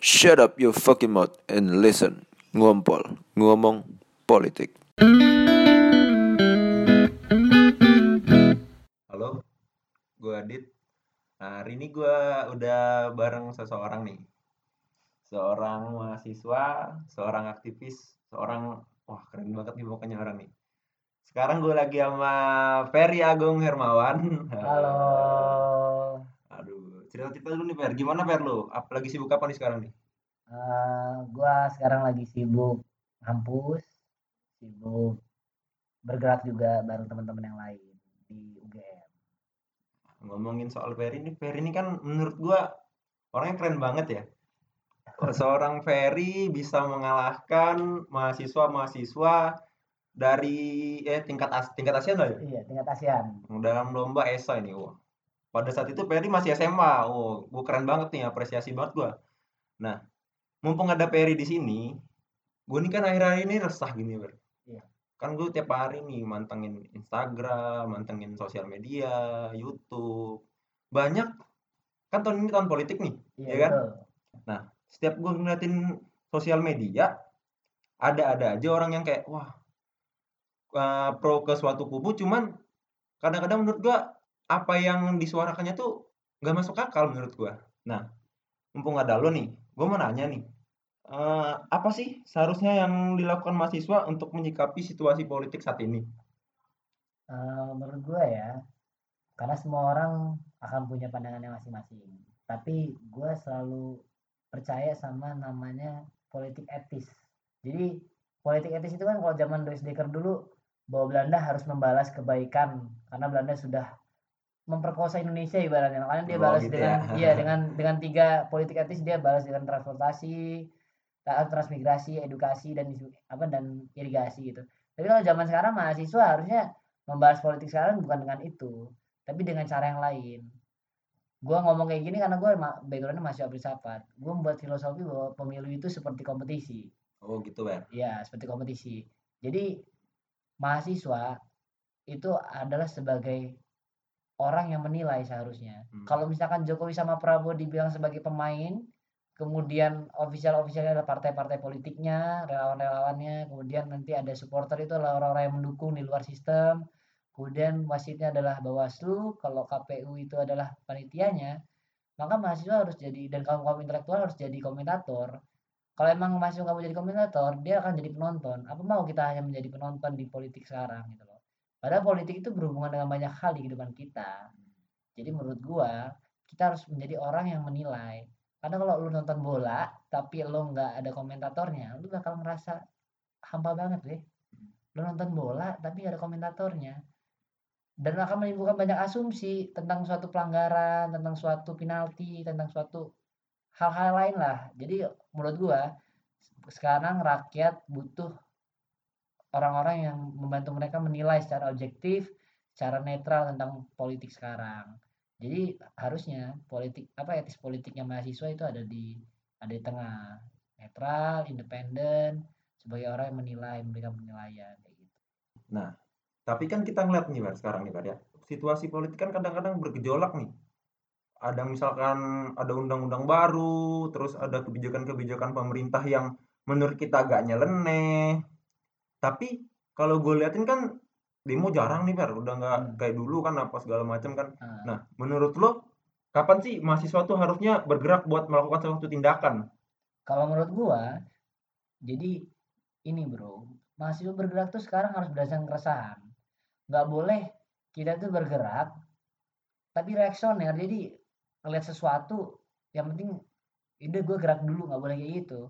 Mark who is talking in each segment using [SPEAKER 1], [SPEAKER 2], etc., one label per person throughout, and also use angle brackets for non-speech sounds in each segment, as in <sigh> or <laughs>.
[SPEAKER 1] Shut up your fucking mouth and listen. Ngompol, ngomong politik.
[SPEAKER 2] Halo, gue Adit. Nah, hari ini gue udah bareng seseorang nih. Seorang mahasiswa, seorang aktivis, seorang... Wah, keren banget nih pokoknya orang nih. Sekarang gue lagi sama Ferry Agung Hermawan.
[SPEAKER 3] Halo.
[SPEAKER 2] Cerita-cerita dulu nih Fer. Gimana Fer lu? Apa lagi sibuk apa nih sekarang nih?
[SPEAKER 3] Eh, gua sekarang lagi sibuk kampus, sibuk bergerak juga bareng teman-teman yang lain di UGM.
[SPEAKER 2] Ngomongin soal Ferry ini, Ferry ini kan menurut gua orangnya keren banget ya. <laughs> Seorang Ferry bisa mengalahkan mahasiswa-mahasiswa dari eh tingkat as tingkat ASEAN lah ya?
[SPEAKER 3] Iya, tingkat ASEAN.
[SPEAKER 2] Dalam lomba ESA ini, wah. Pada saat itu Ferry masih SMA. Oh, gua keren banget nih, apresiasi banget gua. Nah, mumpung ada Ferry di sini, gue nih kan akhir-akhir ini resah gini, Fer.
[SPEAKER 3] Iya.
[SPEAKER 2] Kan gue tiap hari nih mantengin Instagram, mantengin sosial media, YouTube. Banyak kan tahun ini tahun politik nih,
[SPEAKER 3] Iya,
[SPEAKER 2] ya kan?
[SPEAKER 3] betul.
[SPEAKER 2] Setiap gue ngeliatin sosial media, ada-ada aja orang yang kayak wah eh, pro ke suatu kubu, cuman kadang-kadang menurut gua apa yang disuarakannya tuh nggak masuk akal menurut gua. Nah, mumpung ada lo nih, gua mau nanya nih, eh, apa sih seharusnya yang dilakukan mahasiswa untuk menyikapi situasi politik saat ini?
[SPEAKER 3] Eh, menurut gua ya, karena semua orang akan punya pandangannya masing-masing. Tapi gua selalu percaya sama namanya politik etis. Jadi politik etis itu kan kalau zaman Louis Dekker dulu bahwa Belanda harus membalas kebaikan karena Belanda sudah memperkosa Indonesia ibaratnya. Makanya dia
[SPEAKER 2] Oh,
[SPEAKER 3] balas
[SPEAKER 2] gitu
[SPEAKER 3] dengan
[SPEAKER 2] ya.
[SPEAKER 3] iya <laughs> dengan dengan tiga politik etis dia balas dengan transportasi, ta- transmigrasi, edukasi dan apa dan irigasi gitu. Tapi kalau zaman sekarang mahasiswa harusnya membahas politik sekarang bukan dengan itu, tapi dengan cara yang lain. Gua ngomong kayak gini karena gue backgroundnya masih filsafat. Gue membuat filosofi bahwa pemilu itu seperti kompetisi.
[SPEAKER 2] Oh, gitu, Ber.
[SPEAKER 3] Ya, seperti kompetisi. Jadi mahasiswa itu adalah sebagai orang yang menilai seharusnya.
[SPEAKER 2] Hmm.
[SPEAKER 3] Kalau misalkan Jokowi sama Prabowo dibilang sebagai pemain, kemudian official-officialnya adalah partai-partai politiknya, relawan-relawannya, kemudian nanti ada supporter itu adalah orang-orang yang mendukung di luar sistem, kemudian wasitnya adalah Bawaslu, kalau KPU itu adalah panitianya, maka mahasiswa harus jadi dan kaum kaum intelektual harus jadi komentator. Kalau emang mahasiswa nggak mau jadi komentator, dia akan jadi penonton. Apa mau kita hanya menjadi penonton di politik sekarang gitu. Padahal politik itu berhubungan dengan banyak hal di kehidupan kita. Jadi menurut gua, kita harus menjadi orang yang menilai. Karena kalau lu nonton bola, tapi lu nggak ada komentatornya, lu bakal ngerasa hampa banget deh. Lu nonton bola, tapi nggak ada komentatornya. Dan akan menimbulkan banyak asumsi tentang suatu pelanggaran, tentang suatu penalti, tentang suatu hal-hal lain lah. Jadi menurut gua, sekarang rakyat butuh orang-orang yang membantu mereka menilai secara objektif, secara netral tentang politik sekarang. Jadi harusnya politik apa etis politiknya mahasiswa itu ada di ada di tengah, netral, independen, sebagai orang yang menilai, memberikan penilaian kayak gitu.
[SPEAKER 2] Tapi kan kita ngeliat nih, Ber, sekarang nih, Ber, ya. Situasi politik kan kadang-kadang bergejolak nih. Ada misalkan ada undang-undang baru, terus ada kebijakan-kebijakan pemerintah yang menurut kita agak nyeleneh. Tapi kalau gue liatin kan demo jarang nih, Ber. Udah nggak
[SPEAKER 3] Hmm.
[SPEAKER 2] kayak dulu kan apa segala macam kan.
[SPEAKER 3] Nah,
[SPEAKER 2] Nah, menurut lo kapan sih mahasiswa tuh harusnya bergerak buat melakukan suatu tindakan?
[SPEAKER 3] kalau menurut gua, jadi ini bro, mahasiswa bergerak tuh sekarang harus berdasarkan keresahan. Nggak boleh kita tuh bergerak, tapi reaksioner. Jadi ngeliat sesuatu, yang penting udah gue gerak dulu, nggak boleh kayak gitu.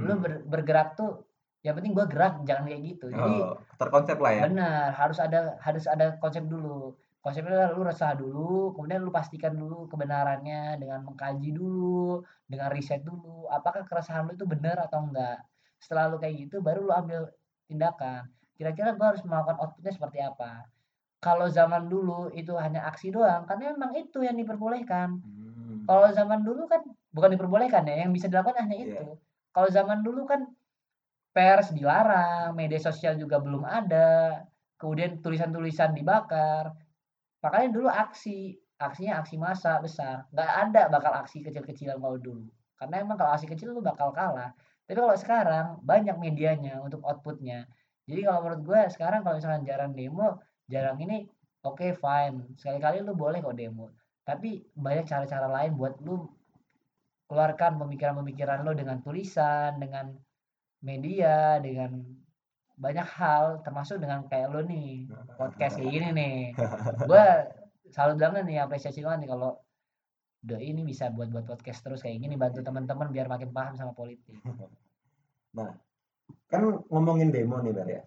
[SPEAKER 3] Lu
[SPEAKER 2] Hmm.
[SPEAKER 3] ber- bergerak tuh, yang penting gua gerak, jangan kayak gitu. Jadi
[SPEAKER 2] Oh, terkonsep lah ya.
[SPEAKER 3] benar harus ada harus ada konsep dulu. Konsepnya adalah lu resah dulu, kemudian lu pastikan dulu kebenarannya dengan mengkaji dulu, dengan riset dulu, apakah keresahan lu itu benar atau enggak. Setelah lu kayak gitu, baru lu ambil tindakan. Kira-kira gua harus melakukan outputnya seperti apa. Kalau zaman dulu itu hanya aksi doang, karena memang itu yang diperbolehkan.
[SPEAKER 2] Hmm.
[SPEAKER 3] Kalau zaman dulu kan bukan diperbolehkan ya, yang bisa dilakukan hanya
[SPEAKER 2] Iya.
[SPEAKER 3] itu. Kalau zaman dulu kan pers dilarang, media sosial juga belum ada, kemudian tulisan-tulisan dibakar. Makanya dulu aksi, aksinya aksi massa besar. Nggak ada bakal aksi kecil-kecilan kalau dulu. karena emang kalau masih kecil lu bakal kalah tapi kalau sekarang banyak medianya untuk outputnya jadi kalau menurut gue sekarang kalau misalkan jarang demo jarang ini oke okay, fine sekali-kali lu boleh kok demo tapi banyak cara-cara lain buat lu keluarkan pemikiran-pemikiran lo dengan tulisan dengan media dengan banyak hal termasuk dengan kayak lo nih podcast kayak gini nih. <laughs> Gue selalu bilang nih apresiasi banget nih kalau udah ini bisa buat buat podcast terus kayak gini bantu teman-teman biar makin paham sama politik. <laughs>
[SPEAKER 2] Nah kan ngomongin demo nih Bar ya.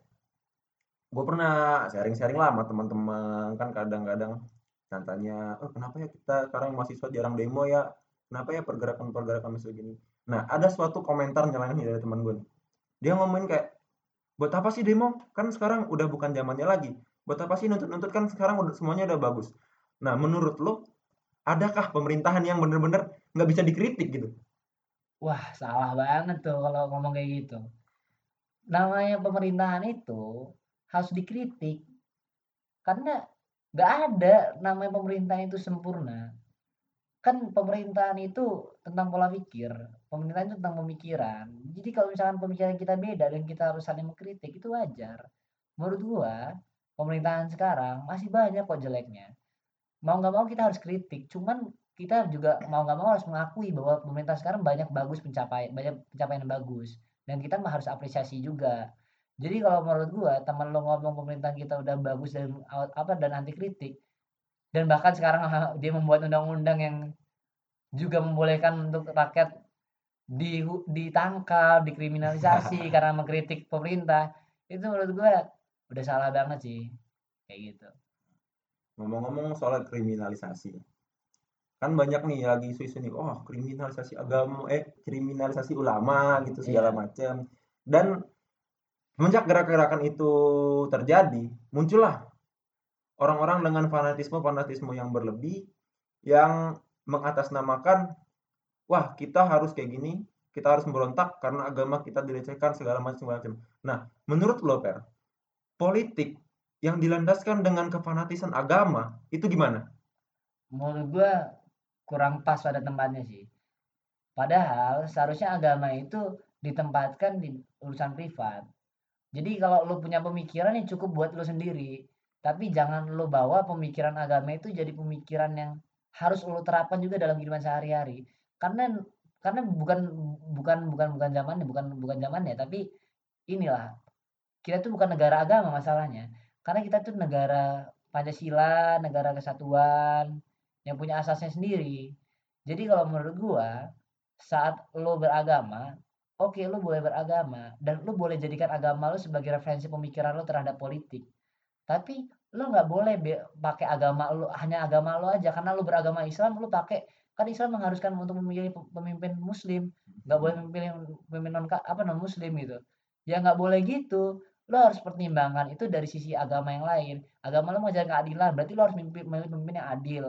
[SPEAKER 2] Gue pernah sharing-sharing lah sama teman-teman kan kadang-kadang tanya oh kenapa ya kita sekarang mahasiswa jarang demo ya? Kenapa ya pergerakan-pergerakan masih gini nah ada suatu komentar nyalain nih dari teman gue dia ngomongin kayak buat apa sih demo? Kan sekarang udah bukan zamannya lagi. Buat apa sih nuntut-nuntut? Kan sekarang semuanya udah bagus. Nah menurut lo adakah pemerintahan yang bener-bener nggak bisa dikritik gitu?
[SPEAKER 3] Wah salah banget tuh kalau ngomong kayak gitu. Namanya pemerintahan itu harus dikritik karena nggak ada namanya pemerintahan itu sempurna kan pemerintahan itu tentang pola pikir pemerintahan itu tentang pemikiran. Jadi kalau misalkan pemikiran kita beda dan kita harus saling mengkritik itu wajar. Menurut gua pemerintahan sekarang masih banyak kok jeleknya. Mau nggak mau kita harus kritik cuman kita juga mau nggak mau harus mengakui bahwa pemerintah sekarang banyak bagus pencapaian banyak pencapaian yang bagus. Dan kita harus apresiasi juga. Jadi kalau menurut gua teman lo ngomong pemerintahan kita udah bagus dan apa dan anti kritik dan bahkan sekarang dia membuat undang-undang yang juga membolehkan untuk rakyat di ditangkap, dikriminalisasi <laughs> karena mengkritik pemerintah. Itu menurut gua udah salah banget sih. Kayak gitu.
[SPEAKER 2] Ngomong-ngomong soal kriminalisasi. Kan banyak nih lagi isu-isu nih, oh kriminalisasi agama, eh kriminalisasi ulama gitu segala yeah. macam. Dan Semenjak gerak-gerakan itu terjadi, muncullah orang-orang dengan fanatisme-fanatisme yang berlebih yang mengatasnamakan wah kita harus kayak gini, kita harus memberontak karena agama kita dilecehkan segala macam-macam. Nah, menurut lo Per, politik yang dilandaskan dengan kefanatisan agama itu gimana?
[SPEAKER 3] Menurut gua kurang pas pada tempatnya sih. Padahal seharusnya agama itu ditempatkan di urusan privat jadi kalau lu punya pemikiran yang cukup buat lu sendiri, tapi jangan lu bawa pemikiran agama itu jadi pemikiran yang harus lu terapkan juga dalam kehidupan sehari-hari. Karena karena bukan bukan bukan bukan zamannya, bukan bukan zamannya, tapi inilah kita tuh bukan negara agama masalahnya. Karena kita tuh negara Pancasila, negara kesatuan yang punya asasnya sendiri. Jadi kalau menurut gua saat lo beragama Oke, lu boleh beragama dan lu boleh jadikan agama lu sebagai referensi pemikiran lu terhadap politik. Tapi lu nggak boleh pakai agama lu hanya agama lu aja karena lu beragama Islam lu pakai kan Islam mengharuskan untuk memilih pemimpin muslim, nggak boleh memilih pemimpin non apa non muslim gitu. Ya nggak boleh gitu. Lu harus pertimbangkan itu dari sisi agama yang lain. Agama lu ngajarin keadilan, berarti lu harus memilih pemimpin yang adil.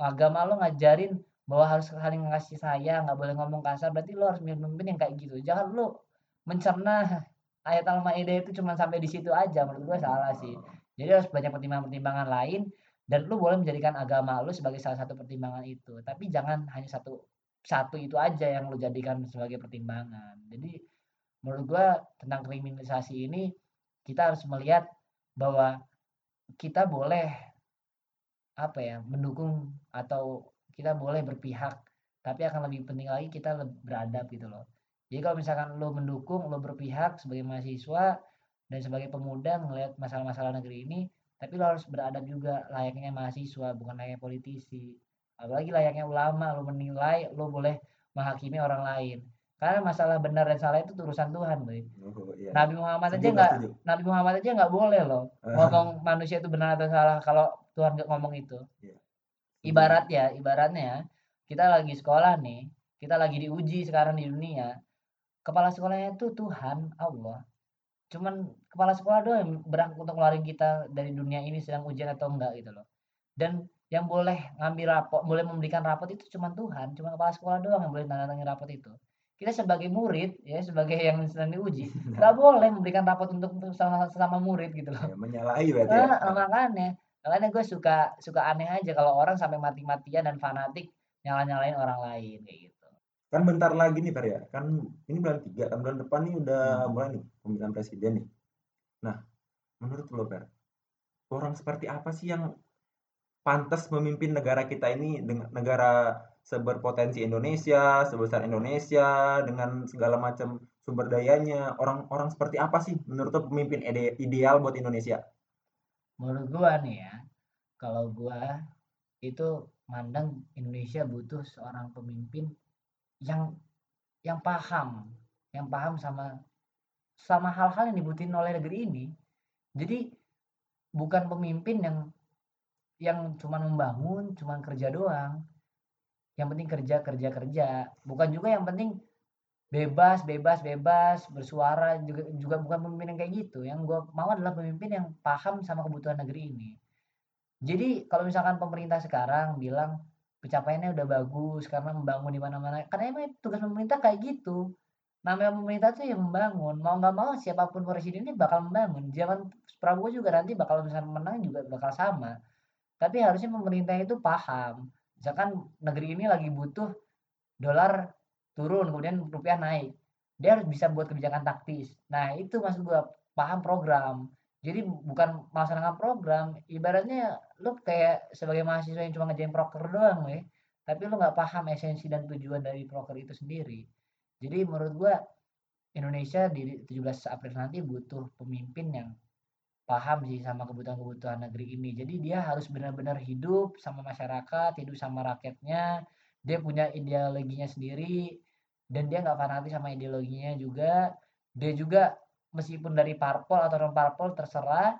[SPEAKER 3] Agama lu ngajarin bahwa harus saling ngasih sayang nggak boleh ngomong kasar berarti lo harus memimpin yang kayak gitu jangan lo mencerna ayat al-maidah itu cuma sampai di situ aja menurut gue salah sih jadi harus banyak pertimbangan-pertimbangan lain dan lo boleh menjadikan agama lo sebagai salah satu pertimbangan itu. Tapi jangan hanya satu satu itu aja yang lo jadikan sebagai pertimbangan. Jadi menurut gue tentang kriminalisasi ini kita harus melihat bahwa kita boleh apa ya mendukung atau kita boleh berpihak tapi akan lebih penting lagi kita beradab gitu loh. Jadi kalau misalkan lo mendukung lo berpihak sebagai mahasiswa dan sebagai pemuda melihat masalah-masalah negeri ini tapi lo harus beradab juga layaknya mahasiswa bukan layaknya politisi apalagi layaknya ulama lo menilai lo boleh menghakimi orang lain karena masalah benar dan salah itu urusan Tuhan boy. Oh, iya. Nabi Muhammad aja nggak Nabi Muhammad aja nggak boleh loh ngomong manusia itu benar atau salah kalau Tuhan nggak ngomong itu. Iya. Ibarat ya, ibaratnya kita lagi sekolah nih, kita lagi diuji sekarang di dunia. Kepala sekolahnya itu Tuhan, Allah. Cuman kepala sekolah doang yang berhak untuk ngeluarin kita dari dunia ini sedang ujian atau enggak gitu loh. Dan yang boleh ngambil rapot, boleh memberikan rapot itu cuma Tuhan, cuma kepala sekolah doang yang boleh tanda tangan rapot itu. Kita sebagai murid ya, sebagai yang sedang diuji, <laughs> nggak boleh memberikan rapot untuk sama sama murid gitu loh.
[SPEAKER 2] Ya, menyalahi berarti. Ya?
[SPEAKER 3] Nah, makanya makanya gue suka suka aneh aja kalau orang sampai mati-matian dan fanatik nyala-nyalain orang lain kayak gitu
[SPEAKER 2] kan bentar lagi nih Fer ya. Kan ini bulan tiga kan bulan depan nih udah
[SPEAKER 3] Hmm.
[SPEAKER 2] mulai nih pemilihan presiden nih. Nah menurut lo Fer orang seperti apa sih yang pantas memimpin negara kita ini dengan negara seberpotensi Indonesia sebesar Indonesia dengan segala macam sumber dayanya? Orang-orang seperti apa sih menurut lo pemimpin ide- ideal buat Indonesia?
[SPEAKER 3] Menurut gua nih ya kalau gua itu mandang Indonesia butuh seorang pemimpin yang yang paham yang paham sama sama hal-hal yang dibutuhin oleh negeri ini. Jadi bukan pemimpin yang yang cuman membangun cuman kerja doang. Yang penting kerja kerja kerja. Bukan juga yang penting bebas bebas bebas bersuara juga juga bukan pemimpin yang kayak gitu. Yang gue mau adalah pemimpin yang paham sama kebutuhan negeri ini. Jadi kalau misalkan pemerintah sekarang bilang pencapaiannya udah bagus karena membangun di mana-mana. Karena emang tugas pemerintah kayak gitu. Namanya pemerintah tuh yang membangun. Mau nggak mau siapa pun presidennya bakal membangun. Zaman Prabowo juga nanti bakal misalnya menang juga bakal sama. Tapi harusnya pemerintah itu paham. Misalkan negeri ini lagi butuh dolar turun kemudian rupiah naik. Dia harus bisa buat kebijakan taktis. Nah itu maksud gua. Paham program jadi bukan melaksanakan program ibaratnya lu kayak sebagai mahasiswa yang cuma ngerjain proker doang weh tapi lu nggak paham esensi dan tujuan dari proker itu sendiri jadi menurut gua Indonesia di 17 April nanti butuh pemimpin yang paham sih sama kebutuhan-kebutuhan negeri ini. Jadi dia harus benar-benar hidup sama masyarakat, hidup sama rakyatnya. Dia punya ideologinya sendiri dan dia nggak fanatik sama ideologinya juga. Dia juga meskipun dari parpol atau non parpol terserah,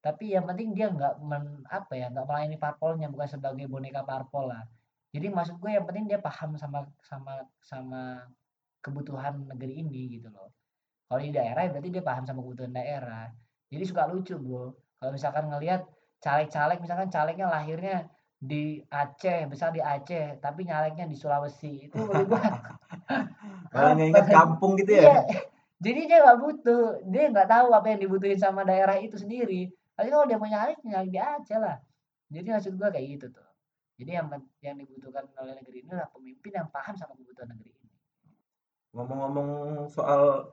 [SPEAKER 3] tapi yang penting dia nggak men, apa ya nggak melayani parpolnya bukan sebagai boneka parpol lah. Jadi maksud gue yang penting dia paham sama sama sama kebutuhan negeri ini gitu loh. Kalau di daerah ya berarti dia paham sama kebutuhan daerah. Jadi suka lucu bro. Kalau misalkan ngelihat caleg-caleg, misalkan calegnya lahirnya di Aceh, besar di Aceh, tapi nyaleknya di Sulawesi. Itu menurut
[SPEAKER 2] malah <laughs> <laughs>
[SPEAKER 3] apa
[SPEAKER 2] ingat
[SPEAKER 3] ya?
[SPEAKER 2] kampung gitu
[SPEAKER 3] Iya. Jadi dia nggak butuh, dia nggak tahu apa yang dibutuhin sama daerah itu sendiri. Tapi kalau dia mau nyalek, nyalek di Aceh lah. Jadi maksud gua kayak gitu tuh. Jadi yang yang dibutuhkan oleh negeri ini adalah pemimpin yang paham sama kebutuhan negeri ini.
[SPEAKER 2] ngomong-ngomong soal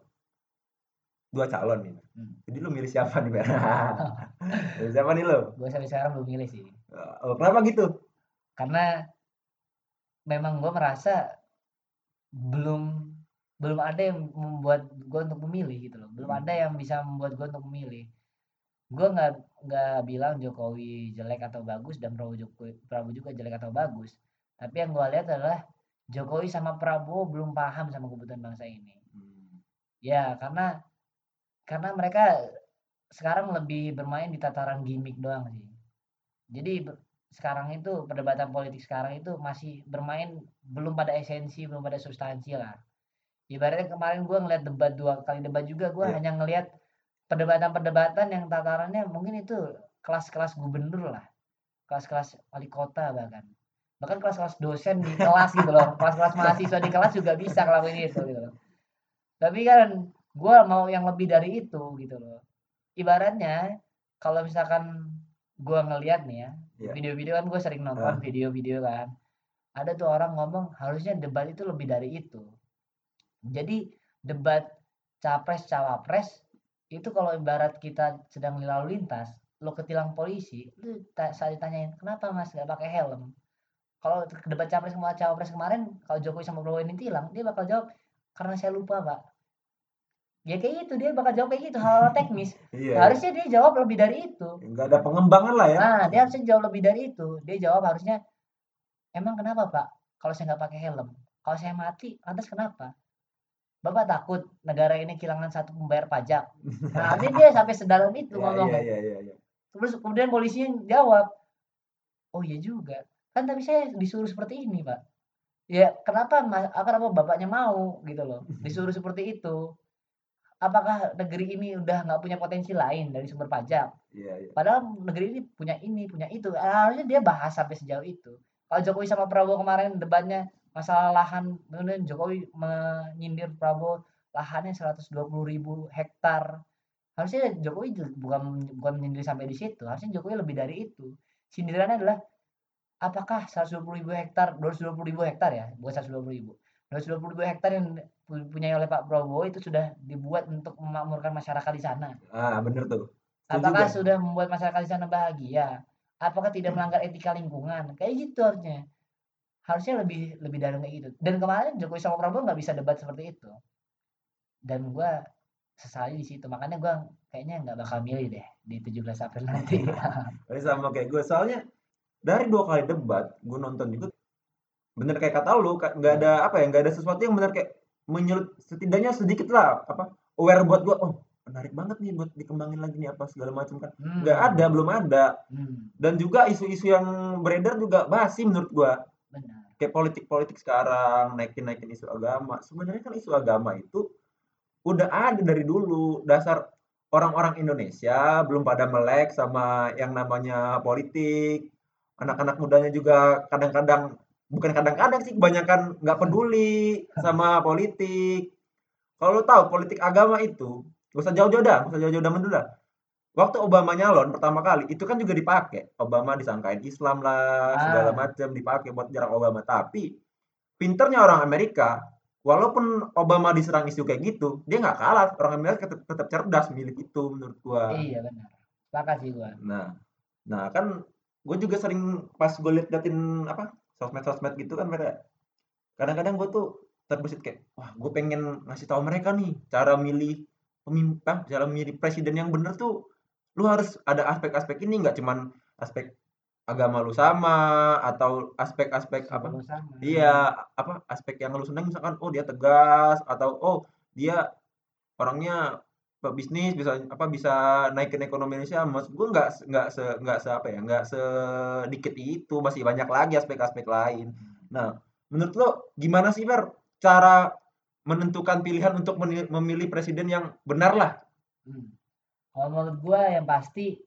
[SPEAKER 2] dua calon nih
[SPEAKER 3] Hmm.
[SPEAKER 2] jadi lu milih siapa nih <laughs> milih siapa nih lu
[SPEAKER 3] Gue sampai sekarang belum milih sih.
[SPEAKER 2] Oh, kenapa gitu
[SPEAKER 3] karena memang gue merasa belum belum ada yang membuat gue untuk memilih gitu loh. Belum
[SPEAKER 2] Hmm.
[SPEAKER 3] ada yang bisa membuat gue untuk memilih. Gue nggak nggak bilang Jokowi jelek atau bagus dan Prabowo Jokowi Prabowo juga jelek atau bagus. Tapi yang gue lihat adalah Jokowi sama Prabowo belum paham sama kebutuhan bangsa ini.
[SPEAKER 2] Hmm.
[SPEAKER 3] ya karena karena mereka sekarang lebih bermain di tataran gimmick doang sih. Jadi sekarang itu perdebatan politik sekarang itu masih bermain belum pada esensi belum pada substansi lah ibaratnya kemarin gue ngeliat debat dua kali debat juga gue
[SPEAKER 2] Iya.
[SPEAKER 3] hanya ngelihat perdebatan-perdebatan yang tatarannya mungkin itu kelas-kelas gubernur lah. Kelas-kelas wali kota bahkan. Bahkan kelas-kelas dosen di kelas gitu loh. Kelas-kelas mahasiswa di kelas juga bisa ngelakuin itu gitu loh. Tapi kan gue mau yang lebih dari itu gitu loh. Ibaratnya kalau misalkan gue ngelihat nih ya
[SPEAKER 2] Iya.
[SPEAKER 3] video-video kan gue sering nonton
[SPEAKER 2] Ah.
[SPEAKER 3] video-video kan. Ada tuh orang ngomong harusnya debat itu lebih dari itu jadi debat capres cawapres itu kalau ibarat kita sedang lalu lintas lo ketilang polisi lu ta- saat ditanyain kenapa mas gak pakai helm? Kalau debat capres sama cawapres kemarin kalau Jokowi sama Prabowo ini tilang dia bakal jawab karena saya lupa pak. Ya kayak gitu dia bakal jawab kayak gitu hal, -hal teknis. <laughs>
[SPEAKER 2] Iya.
[SPEAKER 3] Harusnya dia jawab lebih dari itu.
[SPEAKER 2] Nggak ada pengembangan lah ya.
[SPEAKER 3] Nah dia harusnya jawab lebih dari itu. Dia jawab harusnya emang kenapa pak? Kalau saya nggak pakai helm. Kalau saya mati lantas kenapa bapak takut negara ini kehilangan satu pembayar pajak. <laughs> Nah harusnya dia sampai sedalam itu
[SPEAKER 2] Iya,
[SPEAKER 3] ngomongnya
[SPEAKER 2] iya, iya, iya.
[SPEAKER 3] terus kemudian polisinya jawab oh iya juga. Kan tapi saya disuruh seperti ini pak. Ya kenapa mas kenapa bapaknya mau gitu loh. <laughs> Disuruh seperti itu. Apakah negeri ini udah nggak punya potensi lain dari sumber pajak?
[SPEAKER 2] Iya, iya.
[SPEAKER 3] padahal negeri ini punya ini punya itu. Harusnya dia bahas sampai sejauh itu. Kalau Jokowi sama Prabowo kemarin debatnya masalah lahan kemudian Jokowi menyindir Prabowo lahannya 120 ribu hektar harusnya Jokowi bukan bukan menyindir sampai di situ harusnya Jokowi lebih dari itu sindirannya adalah apakah 120 ribu hektar 220 ribu hektar ya bukan 120 ribu 222 hektar yang dipunyai oleh Pak Prabowo itu sudah dibuat untuk memakmurkan masyarakat di sana.
[SPEAKER 2] Ah, bener tuh. Setuju
[SPEAKER 3] Apakah
[SPEAKER 2] gua.
[SPEAKER 3] sudah membuat masyarakat di sana bahagia? Apakah tidak melanggar etika lingkungan? Kayak gitu harusnya. Harusnya lebih lebih dalam kayak gitu. Dan kemarin Jokowi sama Prabowo nggak bisa debat seperti itu. Dan gua sesali di situ. Makanya gua kayaknya nggak bakal milih deh di 17 April <laughs> nanti.
[SPEAKER 2] Sama kayak gue. Soalnya dari dua kali debat, gue nonton juga bener kayak kata lu, nggak ada apa ya, nggak ada sesuatu yang bener kayak menyulut setidaknya sedikit lah apa aware buat gue. Oh, menarik banget nih buat dikembangin lagi nih apa segala macam kan.
[SPEAKER 3] Hmm.
[SPEAKER 2] Nggak ada, belum ada.
[SPEAKER 3] Hmm,
[SPEAKER 2] Dan juga isu-isu yang beredar juga basi menurut gue. Kayak politik-politik sekarang naikin-naikin isu agama. Sebenarnya kan isu agama itu udah ada dari dulu. Dasar orang-orang Indonesia belum pada melek sama yang namanya politik. Anak-anak mudanya juga kadang-kadang bukan kadang-kadang sih kebanyakan nggak peduli sama politik. Kalau lu tahu politik agama itu, gak usah jauh-jauh dah, gak usah jauh-jauh dah. Waktu Obama nyalon pertama kali, itu kan juga dipakai. Obama disangkain Islam lah, segala
[SPEAKER 3] Ah.
[SPEAKER 2] macam dipakai buat jarang Obama. Tapi pinternya orang Amerika, walaupun Obama diserang isu kayak gitu, dia nggak kalah. Orang Amerika tetap, tetap cerdas milih itu menurut gua.
[SPEAKER 3] Iya benar. Sepakat sih gua.
[SPEAKER 2] Nah, nah kan gue juga sering pas gue liat liatin apa sosmed-sosmed gitu kan mereka kadang-kadang gue tuh terbesit kayak wah gue pengen ngasih tahu mereka nih cara milih pemimpin cara milih presiden yang bener tuh lu harus ada aspek-aspek ini nggak cuman aspek agama lu sama atau aspek-aspek apa
[SPEAKER 3] sama.
[SPEAKER 2] Iya, apa aspek yang lu seneng misalkan oh dia tegas atau oh dia orangnya pebisnis bisa apa bisa naikin ekonomi Indonesia. Maksud gue nggak nggak se nggak se apa ya nggak sedikit itu masih banyak lagi aspek-aspek lain. Nah, menurut lo gimana sih Fer cara menentukan pilihan untuk memilih presiden yang benar lah?
[SPEAKER 3] Hmm. Kalau menurut gua yang pasti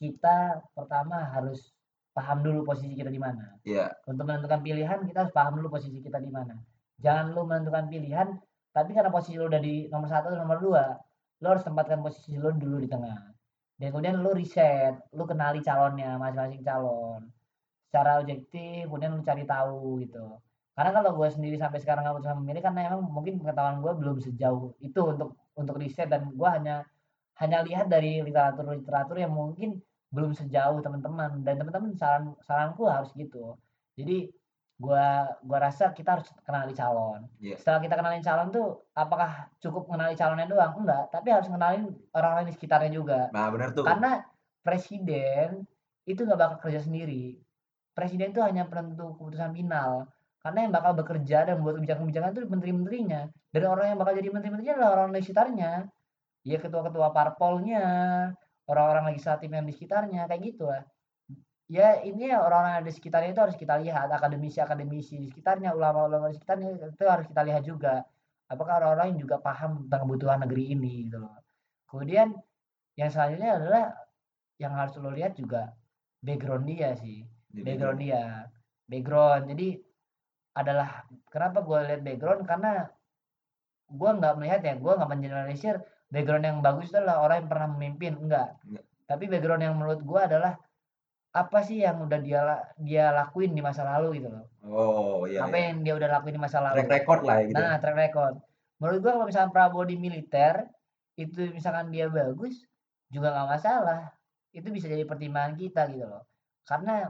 [SPEAKER 3] kita pertama harus paham dulu posisi kita di mana.
[SPEAKER 2] Iya,
[SPEAKER 3] Untuk menentukan pilihan kita harus paham dulu posisi kita di mana. Jangan lu menentukan pilihan tapi karena posisi lu udah di nomor satu atau nomor dua, lu harus tempatkan posisi lu dulu di tengah. Dan kemudian lu riset, lu kenali calonnya masing-masing calon secara objektif, kemudian lu cari tahu gitu. Karena kalau gue sendiri sampai sekarang nggak bisa memilih karena emang mungkin pengetahuan gue belum sejauh itu untuk untuk riset dan gue hanya hanya lihat dari literatur-literatur yang mungkin belum sejauh teman-teman dan teman-teman saran saranku harus gitu. Jadi gua gua rasa kita harus kenali calon.
[SPEAKER 2] Iya.
[SPEAKER 3] Setelah kita kenalin calon tuh apakah cukup mengenali calonnya doang? Enggak, tapi harus kenalin orang-orang di sekitarnya juga.
[SPEAKER 2] nah benar tuh.
[SPEAKER 3] Karena presiden itu nggak bakal kerja sendiri. Presiden itu hanya penentu keputusan final. Karena yang bakal bekerja dan membuat kebijakan-kebijakan itu menteri-menterinya. Dan orang yang bakal jadi menteri-menterinya adalah orang di sekitarnya. Ya ketua-ketua parpolnya, orang-orang legislatif yang di sekitarnya, kayak gitu lah. Ya ini ya orang-orang yang di sekitarnya itu harus kita lihat, akademisi-akademisi di sekitarnya, ulama-ulama di sekitarnya itu harus kita lihat juga. Apakah orang-orang yang juga paham tentang kebutuhan negeri ini gitu loh. Kemudian yang selanjutnya adalah yang harus lo lihat juga background dia sih
[SPEAKER 2] Jadi,
[SPEAKER 3] background dia background jadi adalah kenapa gue lihat background karena gue nggak melihat ya gue nggak mengeneralisir background yang bagus itu adalah orang yang pernah memimpin enggak
[SPEAKER 2] Enggak.
[SPEAKER 3] tapi background yang menurut gue adalah apa sih yang udah dia dia lakuin di masa lalu gitu loh
[SPEAKER 2] Oh iya.
[SPEAKER 3] apa
[SPEAKER 2] iya.
[SPEAKER 3] yang dia udah lakuin di masa lalu
[SPEAKER 2] Track record lah ya gitu.
[SPEAKER 3] Nah, track record. Menurut gua kalau misalkan Prabowo di militer itu misalkan dia bagus juga nggak masalah. Itu bisa jadi pertimbangan kita gitu loh. Karena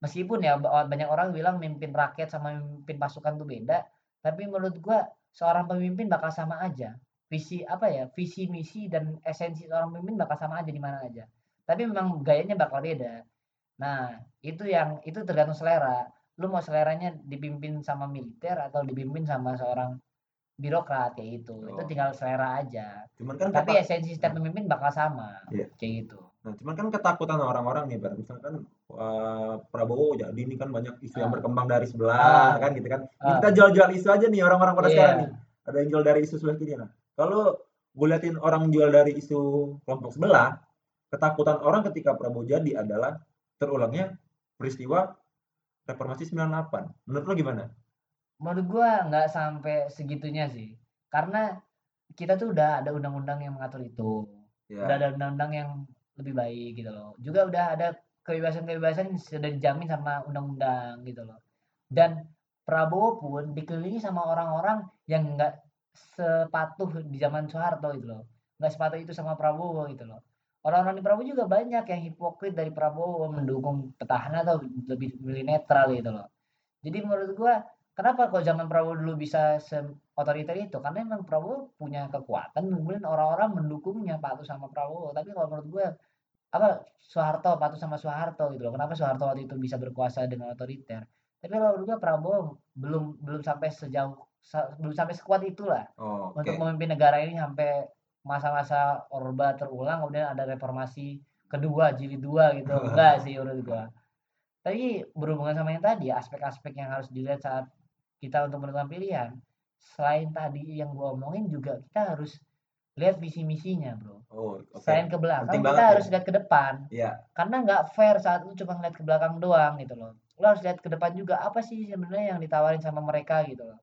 [SPEAKER 3] meskipun ya ba- banyak orang bilang mimpin rakyat sama mimpin pasukan tuh beda, tapi menurut gua seorang pemimpin bakal sama aja. Visi apa ya? Visi misi dan esensi seorang pemimpin bakal sama aja di mana aja. Tapi memang gayanya bakal beda. Nah, itu yang itu tergantung selera. Lu mau seleranya dipimpin sama militer atau dipimpin sama seorang birokrat kayak gitu. Itu
[SPEAKER 2] Oh.
[SPEAKER 3] tinggal selera aja.
[SPEAKER 2] Cuman kan
[SPEAKER 3] Tapi
[SPEAKER 2] kata-
[SPEAKER 3] esensi setiap pemimpin bakal sama.
[SPEAKER 2] Iya.
[SPEAKER 3] Kayak gitu.
[SPEAKER 2] Nah, cuman kan ketakutan orang-orang nih, Bar. Misalkan eh, Prabowo jadi ini kan banyak isu yang
[SPEAKER 3] Ah.
[SPEAKER 2] berkembang dari sebelah
[SPEAKER 3] Ah.
[SPEAKER 2] kan gitu kan. Ini
[SPEAKER 3] Ah.
[SPEAKER 2] kita jual-jual isu aja nih orang-orang pada
[SPEAKER 3] Iya.
[SPEAKER 2] sekarang nih. Ada yang jual dari isu sebelah kiri nah. Kalau gue liatin orang jual dari isu kelompok sebelah, ketakutan orang ketika Prabowo jadi adalah terulangnya peristiwa reformasi 98. Menurut lo gimana?
[SPEAKER 3] Menurut gua nggak sampai segitunya sih. Karena kita tuh udah ada undang-undang yang mengatur itu.
[SPEAKER 2] Ya.
[SPEAKER 3] Udah ada undang-undang yang lebih baik gitu loh. Juga udah ada kebebasan-kebebasan yang sudah dijamin sama undang-undang gitu loh. Dan Prabowo pun dikelilingi sama orang-orang yang nggak sepatuh di zaman Soeharto itu loh. Nggak sepatuh itu sama Prabowo gitu loh. Orang-orang di Prabowo juga banyak yang hipokrit dari Prabowo mendukung petahana atau lebih milih netral gitu loh. Jadi menurut gua kenapa kok zaman Prabowo dulu bisa otoriter itu? Karena emang Prabowo punya kekuatan kemudian orang-orang mendukungnya patuh sama Prabowo. Tapi kalau menurut gua apa Soeharto patuh sama Soeharto gitu loh. Kenapa Soeharto waktu itu bisa berkuasa dengan otoriter? Tapi kalau menurut gua Prabowo belum belum sampai sejauh belum sampai sekuat itulah
[SPEAKER 2] Oh,
[SPEAKER 3] untuk
[SPEAKER 2] oke.
[SPEAKER 3] memimpin negara ini sampai masa-masa Orba terulang kemudian ada reformasi kedua jilid dua gitu <laughs> enggak sih menurut gua tapi berhubungan sama yang tadi aspek-aspek yang harus dilihat saat kita untuk menentukan pilihan selain tadi yang gua omongin juga kita harus lihat visi misinya bro
[SPEAKER 2] Oh, oke.
[SPEAKER 3] selain ke belakang
[SPEAKER 2] Penting
[SPEAKER 3] kita
[SPEAKER 2] banget ya.
[SPEAKER 3] harus lihat ke depan
[SPEAKER 2] Iya.
[SPEAKER 3] karena nggak fair saat lu cuma ngeliat ke belakang doang gitu loh lu harus lihat ke depan juga apa sih sebenarnya yang ditawarin sama mereka gitu loh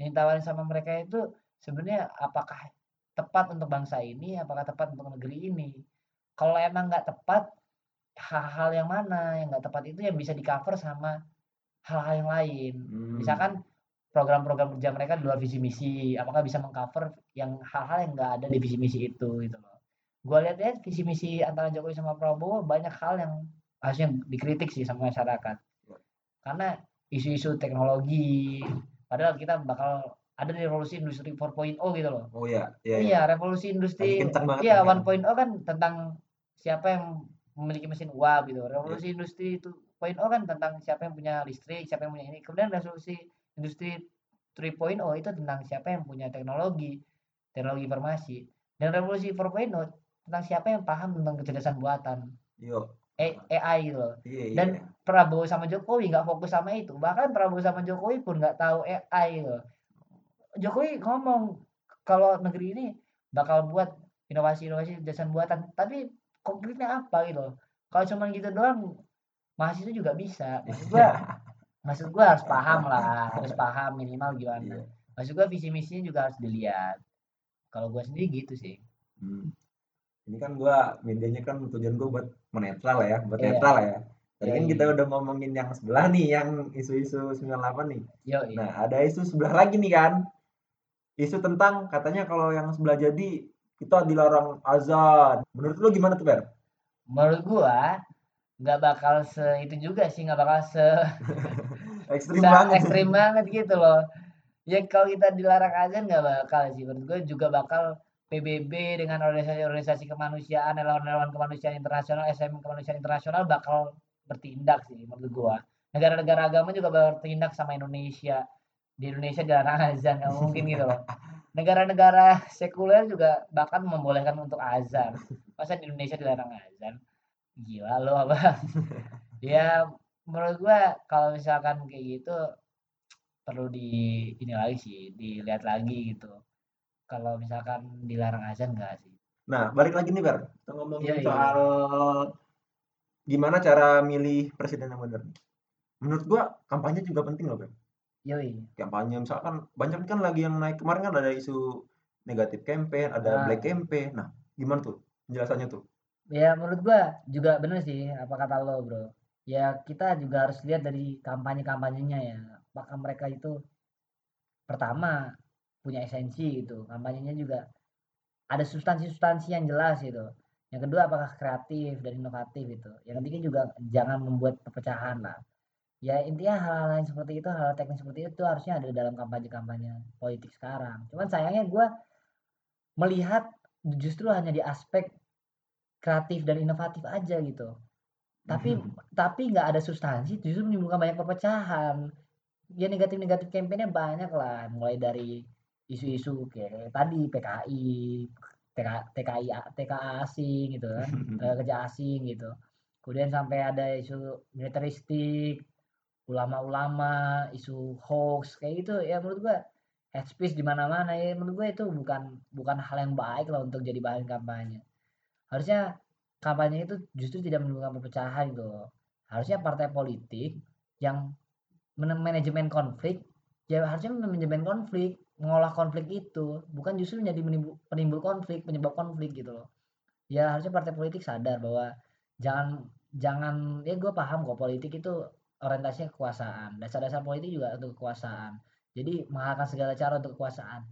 [SPEAKER 3] yang ditawarin sama mereka itu sebenarnya apakah tepat untuk bangsa ini apakah tepat untuk negeri ini? Kalau emang nggak tepat hal-hal yang mana yang nggak tepat itu yang bisa di cover sama hal-hal yang lain.
[SPEAKER 2] Hmm.
[SPEAKER 3] misalkan program-program kerja mereka di luar visi misi apakah bisa mengcover yang hal-hal yang nggak ada di visi misi itu gitu loh. Gue lihat ya visi misi antara Jokowi sama Prabowo banyak hal yang harusnya dikritik sih sama masyarakat. Karena isu-isu teknologi padahal kita bakal ada revolusi industri 4.0 gitu loh
[SPEAKER 2] Oh iya, iya. iya.
[SPEAKER 3] iya revolusi industri iya
[SPEAKER 2] kan.
[SPEAKER 3] 1.0 kan tentang siapa yang memiliki mesin uap gitu revolusi industri 2.0 kan tentang siapa yang punya listrik siapa yang punya ini kemudian revolusi industri 3.0 itu tentang siapa yang punya teknologi teknologi informasi dan revolusi 4.0 tentang siapa yang paham tentang kecerdasan buatan
[SPEAKER 2] Yo.
[SPEAKER 3] AI gitu loh
[SPEAKER 2] Iya, iya.
[SPEAKER 3] dan Prabowo sama Jokowi nggak fokus sama itu bahkan Prabowo sama Jokowi pun nggak tahu AI gitu. Jokowi ngomong kalau negeri ini bakal buat inovasi-inovasi kecerdasan buatan tapi konkretnya apa gitu loh. kalau cuman gitu doang mahasiswa juga bisa maksud gua <laughs> maksud gua harus paham lah harus paham minimal gimana
[SPEAKER 2] Iya.
[SPEAKER 3] maksud gua visi misinya juga harus dilihat kalau gua sendiri gitu sih
[SPEAKER 2] Hmm. Ini kan gua medianya kan tujuan gua buat menetral ya, buat
[SPEAKER 3] Iya.
[SPEAKER 2] netral ya. Tadi
[SPEAKER 3] Iya,
[SPEAKER 2] kan
[SPEAKER 3] iya.
[SPEAKER 2] kita udah ngomongin yang sebelah nih, yang isu-isu 98 nih.
[SPEAKER 3] yo
[SPEAKER 2] Nah, ada isu sebelah lagi nih kan. Isu tentang katanya kalau yang sebelah jadi kita dilarang azan. Menurut lu gimana tuh, Ber?
[SPEAKER 3] menurut gua nggak bakal se itu juga sih nggak bakal se <laughs>
[SPEAKER 2] Ekstrim banget.
[SPEAKER 3] ekstrim banget gitu loh ya kalau kita dilarang azan nggak bakal sih menurut gue juga bakal PBB dengan organisasi-organisasi kemanusiaan relawan-relawan kemanusiaan internasional SM kemanusiaan internasional bakal bertindak sih menurut gua. Negara-negara agama juga bertindak sama Indonesia. Di Indonesia dilarang <laughs> azan nggak mungkin gitu loh. Negara-negara sekuler juga bahkan membolehkan untuk azan. Masa di Indonesia dilarang azan? Gila lo apa? <laughs> Ya menurut gua kalau misalkan kayak gitu perlu di ini lagi sih dilihat lagi gitu kalau misalkan dilarang azan enggak sih
[SPEAKER 2] Nah, balik lagi nih, Ber. Kita ngomongin
[SPEAKER 3] Iya, iya.
[SPEAKER 2] soal gimana cara milih presiden yang benar. Menurut gua kampanye juga penting loh, Ber.
[SPEAKER 3] yoi
[SPEAKER 2] Kampanye misalkan banyak kan lagi yang naik kemarin kan ada isu negatif campaign, ada
[SPEAKER 3] Ah.
[SPEAKER 2] black campaign. Nah, gimana tuh penjelasannya tuh?
[SPEAKER 3] ya menurut gua juga bener sih apa kata lo bro ya kita juga harus lihat dari kampanye-kampanyenya ya apakah mereka itu pertama punya esensi gitu. Kampanyenya juga ada substansi-substansi yang jelas gitu. Yang kedua apakah kreatif dan inovatif gitu. Yang ketiga juga jangan membuat perpecahan lah. Ya intinya hal-hal yang seperti itu hal, -hal teknis seperti itu harusnya ada dalam kampanye-kampanye politik sekarang. Cuman sayangnya gua melihat justru hanya di aspek kreatif dan inovatif aja gitu. Tapi tapi nggak ada substansi justru menimbulkan banyak perpecahan. Ya negatif-negatif kampanye banyak lah. Mulai dari isu-isu kayak tadi PKI TK, TKI TKA asing gitu kan tenaga <laughs> kerja asing gitu. Kemudian sampai ada isu militeristik ulama-ulama isu hoax kayak gitu. Ya menurut gua speech di mana-mana. Ya menurut gue itu bukan bukan hal yang baik lah untuk jadi bahan kampanye. Harusnya kampanye itu justru tidak menimbulkan perpecahan gitu loh. Harusnya partai politik yang men- manajemen konflik ya harusnya manajemen konflik, mengolah konflik itu, bukan justru menjadi menimbul, penimbul konflik, penyebab konflik gitu loh. Ya harusnya partai politik sadar bahwa jangan jangan ya gue paham kok politik itu orientasinya kekuasaan. Dasar-dasar politik juga untuk kekuasaan. Jadi menghalalkan segala cara untuk kekuasaan.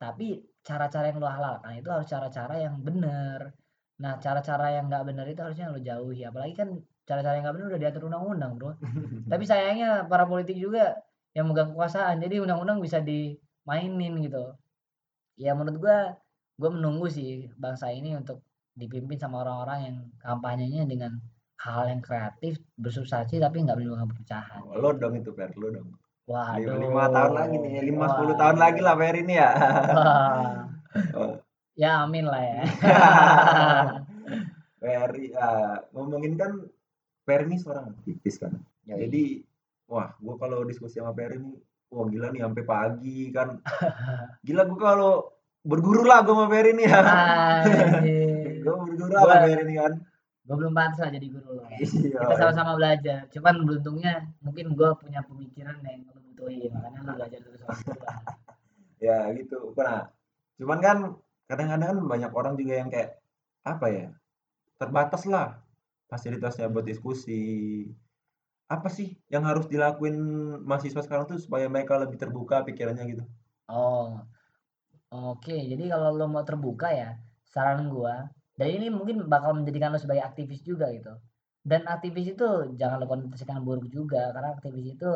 [SPEAKER 3] Tapi cara-cara yang lo halalkan itu harus cara-cara yang benar. Nah, cara-cara yang nggak benar itu harusnya lo jauhi. Apalagi kan cara-cara yang nggak benar udah diatur undang-undang, bro. <laughs> Tapi sayangnya para politik juga yang megang kekuasaan. Jadi undang-undang bisa dimainin gitu. Ya menurut gua, gua menunggu sih bangsa ini untuk dipimpin sama orang-orang yang kampanyenya dengan hal yang kreatif, bersubstansi tapi nggak menimbulkan perpecahan.
[SPEAKER 2] Oh, lo dong itu Per, lo dong.
[SPEAKER 3] Waduh.
[SPEAKER 2] Lima, tahun lagi nih, lima sepuluh tahun lagi lah Per ini ya.
[SPEAKER 3] Wah.
[SPEAKER 2] Oh.
[SPEAKER 3] Ya amin lah ya. <laughs>
[SPEAKER 2] Ferry, ah, ngomongin kan Ferry ini seorang aktivis kan.
[SPEAKER 3] Yoi.
[SPEAKER 2] Jadi, wah, gua kalau diskusi sama Ferry ini, wah gila nih sampai pagi kan. Gila gua kalau berguru lah gua sama Ferry nih ya.
[SPEAKER 3] Anjir. <laughs>
[SPEAKER 2] gua berguru lah sama Ferry nih kan.
[SPEAKER 3] Gue belum pantas lah jadi guru lo. <laughs>
[SPEAKER 2] Iya.
[SPEAKER 3] Kita sama-sama belajar. Cuman beruntungnya mungkin gue punya pemikiran yang lo butuhin. Makanya lo belajar terus sama gue. <laughs>
[SPEAKER 2] Ya gitu. Nah, cuman kan kadang-kadang kan banyak orang juga yang kayak apa ya? Terbatas lah fasilitasnya buat diskusi. Apa sih yang harus dilakuin mahasiswa sekarang tuh supaya mereka lebih terbuka pikirannya gitu?
[SPEAKER 3] Oh, oke. Jadi kalau lo mau terbuka ya, saran gua, dan ini mungkin bakal menjadikan lo sebagai aktivis juga gitu. Dan aktivis itu jangan lo konotasikan buruk juga, karena aktivis itu